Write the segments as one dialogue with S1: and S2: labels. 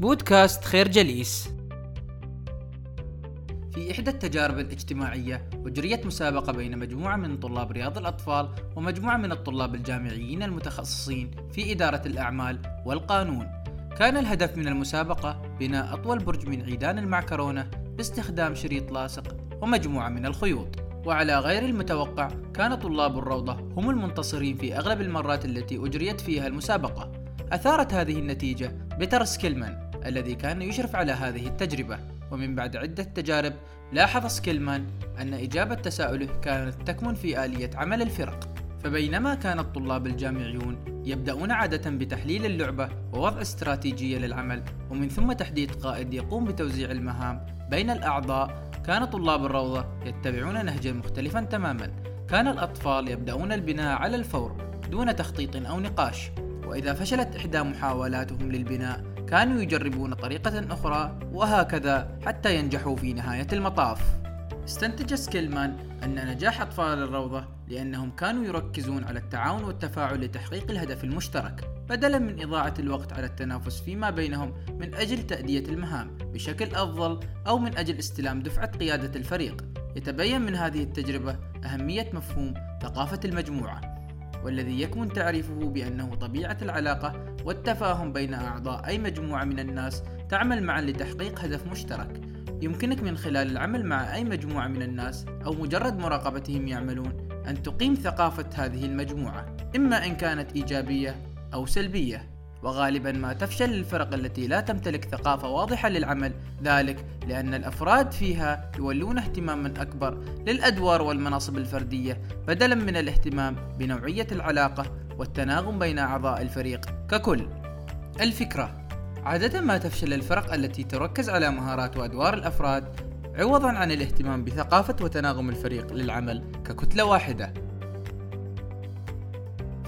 S1: بودكاست خير جليس. في إحدى التجارب الاجتماعية أجريت مسابقة بين مجموعة من طلاب رياض الأطفال ومجموعة من الطلاب الجامعيين المتخصصين في إدارة الأعمال والقانون. كان الهدف من المسابقة بناء أطول برج من عيدان المعكرونة باستخدام شريط لاصق ومجموعة من الخيوط. وعلى غير المتوقع كان طلاب الروضة هم المنتصرين في أغلب المرات التي أجريت فيها المسابقة. أثارت هذه النتيجة بيتر سكيلمان الذي كان يشرف على هذه التجربة. ومن بعد عدة تجارب لاحظ سكيلمان أن إجابة تساؤله كانت تكمن في آلية عمل الفرق. فبينما كان الطلاب الجامعيون يبدأون عادة بتحليل اللعبة ووضع استراتيجية للعمل ومن ثم تحديد قائد يقوم بتوزيع المهام بين الأعضاء كان طلاب الروضة يتبعون نهجا مختلفا تماما. كان الأطفال يبدأون البناء على الفور دون تخطيط أو نقاش. وإذا فشلت إحدى محاولاتهم للبناء كانوا يجربون طريقة أخرى وهكذا حتى ينجحوا في نهاية المطاف. استنتج سكيلمان أن نجاح أطفال الروضة لأنهم كانوا يركزون على التعاون والتفاعل لتحقيق الهدف المشترك بدلا من إضاعة الوقت على التنافس فيما بينهم من أجل تأدية المهام بشكل أفضل أو من أجل استلام دفعة قيادة الفريق. يتبين من هذه التجربة أهمية مفهوم ثقافة المجموعة. والذي يكمن تعريفه بأنه طبيعة العلاقة والتفاهم بين أعضاء أي مجموعة من الناس تعمل معا لتحقيق هدف مشترك. يمكنك من خلال العمل مع أي مجموعة من الناس أو مجرد مراقبتهم يعملون أن تقيم ثقافة هذه المجموعة إما إن كانت إيجابية أو سلبية. وغالبا ما تفشل الفرق التي لا تمتلك ثقافة واضحة للعمل. ذلك لأن الأفراد فيها يولون اهتماما أكبر للأدوار والمناصب الفردية بدلا من الاهتمام بنوعية العلاقة والتناغم بين أعضاء الفريق. ككل الفكرة عادة ما تفشل الفرق التي تركز على مهارات وأدوار الأفراد عوضا عن الاهتمام بثقافة وتناغم الفريق للعمل. ككتلة واحدة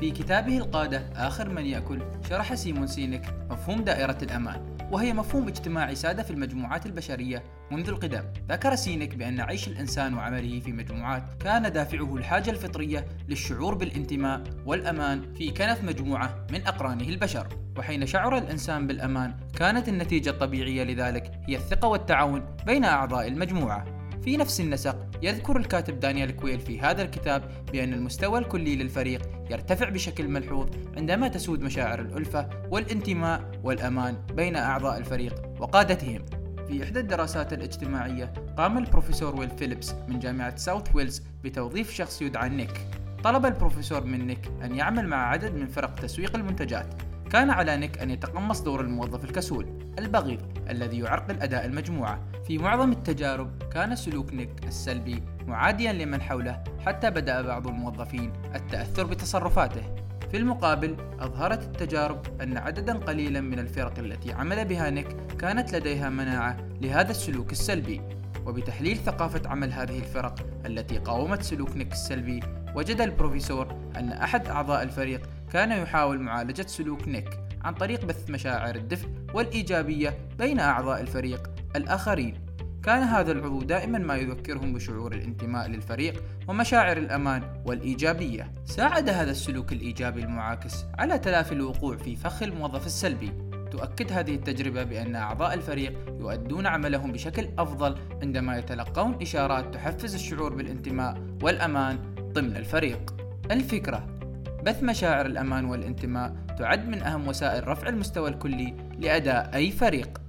S1: في كتابه القادة آخر من يأكل شرح سيمون سينك مفهوم دائرة الأمان وهي مفهوم اجتماعي ساد في المجموعات البشرية منذ القدم. ذكر سينك بأن عيش الإنسان وعمله في مجموعات كان دافعه الحاجة الفطرية للشعور بالانتماء والأمان في كنف مجموعة من أقرانه البشر. وحين شعر الإنسان بالأمان كانت النتيجة الطبيعية لذلك هي الثقة والتعاون بين أعضاء المجموعة. في نفس النسق يذكر الكاتب دانيال كويل في هذا الكتاب بأن المستوى الكلي للفريق يرتفع بشكل ملحوظ عندما تسود مشاعر الألفة والانتماء والأمان بين أعضاء الفريق وقادتهم. في إحدى الدراسات الاجتماعية قام البروفيسور ويل فيليبس من جامعة ساوث ويلز بتوظيف شخص يدعى نيك. طلب البروفيسور من نيك أن يعمل مع عدد من فرق تسويق المنتجات. كان على نيك أن يتقمص دور الموظف الكسول. البغيض الذي يعرقل أداء المجموعة. في معظم التجارب كان سلوك نيك السلبي معاديا لمن حوله حتى بدأ بعض الموظفين التأثر بتصرفاته. في المقابل أظهرت التجارب أن عددا قليلا من الفرق التي عمل بها نيك كانت لديها مناعة لهذا السلوك السلبي. وبتحليل ثقافة عمل هذه الفرق التي قاومت سلوك نيك السلبي وجد البروفيسور أن أحد أعضاء الفريق كان يحاول معالجة سلوك نيك. عن طريق بث مشاعر الدفء والإيجابية بين أعضاء الفريق الآخرين. كان هذا العضو دائما ما يذكرهم بشعور الانتماء للفريق ومشاعر الأمان والإيجابية. ساعد هذا السلوك الإيجابي المعاكس على تلافي الوقوع في فخ الموظف السلبي. تؤكد هذه التجربة بأن أعضاء الفريق يؤدون عملهم بشكل أفضل عندما يتلقون إشارات تحفز الشعور بالانتماء والأمان ضمن الفريق. الفكرة بث مشاعر الأمان والانتماء تعد من أهم وسائل رفع المستوى الكلي لأداء أي فريق.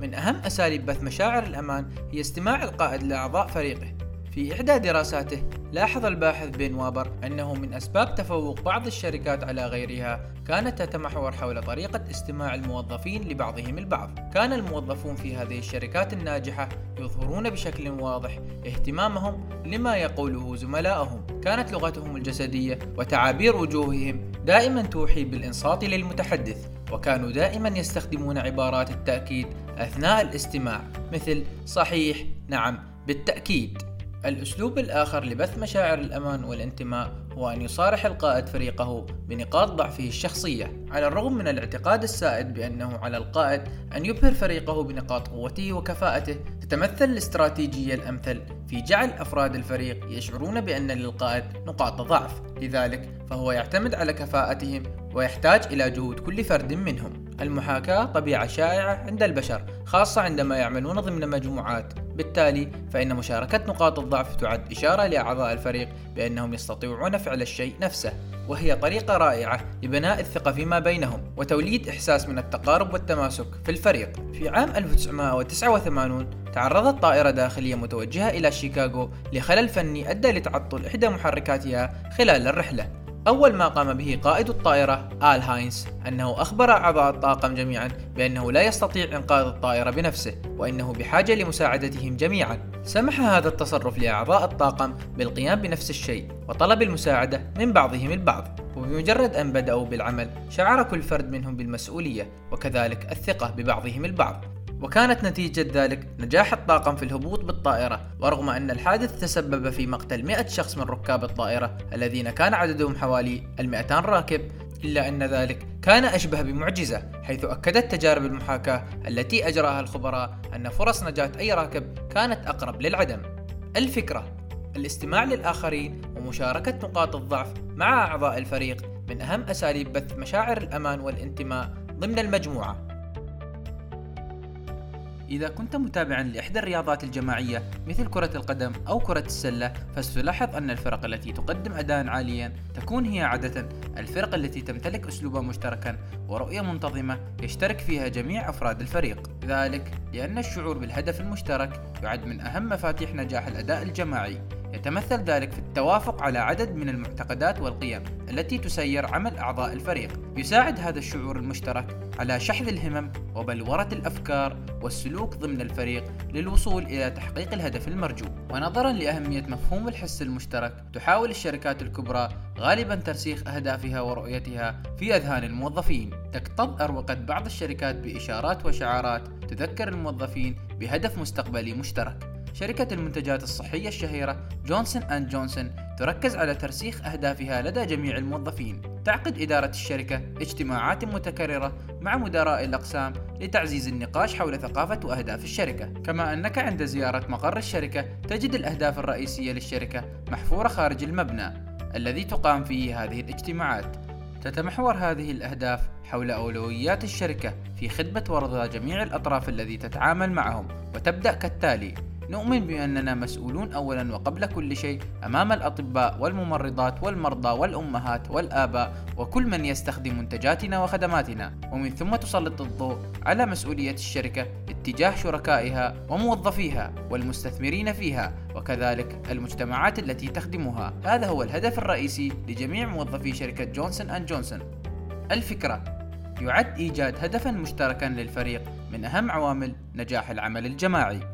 S1: من أهم أساليب بث مشاعر الأمان هي استماع القائد لأعضاء فريقه في إحدى دراساته لاحظ الباحث بن وابر أنه من أسباب تفوق بعض الشركات على غيرها كانت تتمحور حول طريقة استماع الموظفين لبعضهم البعض. كان الموظفون في هذه الشركات الناجحة يظهرون بشكل واضح اهتمامهم لما يقوله زملائهم. كانت لغتهم الجسدية وتعابير وجوههم دائما توحي بالإنصات للمتحدث وكانوا دائما يستخدمون عبارات التأكيد أثناء الاستماع مثل صحيح نعم بالتأكيد الأسلوب الآخر لبث مشاعر الأمان والانتماء هو أن يصارح القائد فريقه بنقاط ضعفه الشخصية على الرغم من الاعتقاد السائد بأنه على القائد أن يبهر فريقه بنقاط قوته وكفاءته تتمثل الاستراتيجية الأمثل في جعل أفراد الفريق يشعرون بأن للقائد نقاط ضعف لذلك فهو يعتمد على كفاءتهم ويحتاج إلى جهود كل فرد منهم. المحاكاة طبيعة شائعة عند البشر خاصة عندما يعملون ضمن مجموعات بالتالي فإن مشاركة نقاط الضعف تعد إشارة لأعضاء الفريق بأنهم يستطيعون فعل الشيء نفسه وهي طريقة رائعة لبناء الثقة فيما بينهم وتوليد إحساس من التقارب والتماسك في الفريق. في عام 1989 تعرضت طائرة داخلية متوجهة إلى شيكاغو لخلل فني أدى لتعطل إحدى محركاتها خلال الرحلة أول ما قام به قائد الطائرة آل هاينز أنه أخبر أعضاء الطاقم جميعا بأنه لا يستطيع إنقاذ الطائرة بنفسه وإنه بحاجة لمساعدتهم جميعا. سمح هذا التصرف لأعضاء الطاقم بالقيام بنفس الشيء وطلب المساعدة من بعضهم البعض. وبمجرد أن بدأوا بالعمل شعر كل فرد منهم بالمسؤولية وكذلك الثقة ببعضهم البعض. وكانت نتيجة ذلك نجاح الطاقم في الهبوط بالطائرة ورغم أن الحادث تسبب في مقتل 100 شخص من ركاب الطائرة الذين كان عددهم حوالي 200 راكب إلا أن ذلك كان أشبه بمعجزة حيث أكدت تجارب المحاكاة التي أجراها الخبراء أن فرص نجاة أي راكب كانت أقرب للعدم. الفكرة الاستماع للآخرين ومشاركة نقاط الضعف مع أعضاء الفريق من أهم أساليب بث مشاعر الأمان والانتماء ضمن المجموعة. إذا كنت متابعا لإحدى الرياضات الجماعية مثل كرة القدم أو كرة السلة فستلاحظ أن الفرق التي تقدم أداء عاليا تكون هي عادة الفرق التي تمتلك أسلوبا مشتركا ورؤية منتظمة يشترك فيها جميع أفراد الفريق. ذلك لأن الشعور بالهدف المشترك يعد من أهم مفاتيح نجاح الأداء الجماعي. يتمثل ذلك في التوافق على عدد من المعتقدات والقيم التي تسير عمل أعضاء الفريق. يساعد هذا الشعور المشترك على شحذ الهمم وبلورة الأفكار والسلوك ضمن الفريق للوصول إلى تحقيق الهدف المرجو. ونظرا لأهمية مفهوم الحس المشترك، تحاول الشركات الكبرى غالبا ترسيخ أهدافها ورؤيتها في أذهان الموظفين. تكتظ أروقة بعض الشركات بإشارات وشعارات تذكر الموظفين بهدف مستقبلي مشترك. شركة المنتجات الصحية الشهيرة جونسون أند جونسون تركز على ترسيخ أهدافها لدى جميع الموظفين. تعقد إدارة الشركة اجتماعات متكررة مع مدراء الأقسام لتعزيز النقاش حول ثقافة وأهداف الشركة، كما أنك عند زيارة مقر الشركة تجد الأهداف الرئيسية للشركة محفورة خارج المبنى الذي تقام فيه هذه الاجتماعات. تتمحور هذه الأهداف حول أولويات الشركة في خدمة ورضا جميع الأطراف الذي تتعامل معهم وتبدأ كالتالي نؤمن بأننا مسؤولون أولا وقبل كل شيء أمام الأطباء والممرضات والمرضى والأمهات والآباء وكل من يستخدم منتجاتنا وخدماتنا. ومن ثم تسلط الضوء على مسؤولية الشركة اتجاه شركائها وموظفيها والمستثمرين فيها وكذلك المجتمعات التي تخدمها. هذا هو الهدف الرئيسي لجميع موظفي شركة جونسون أند جونسون. الفكرة يعد إيجاد هدفا مشتركا للفريق من أهم عوامل نجاح العمل الجماعي.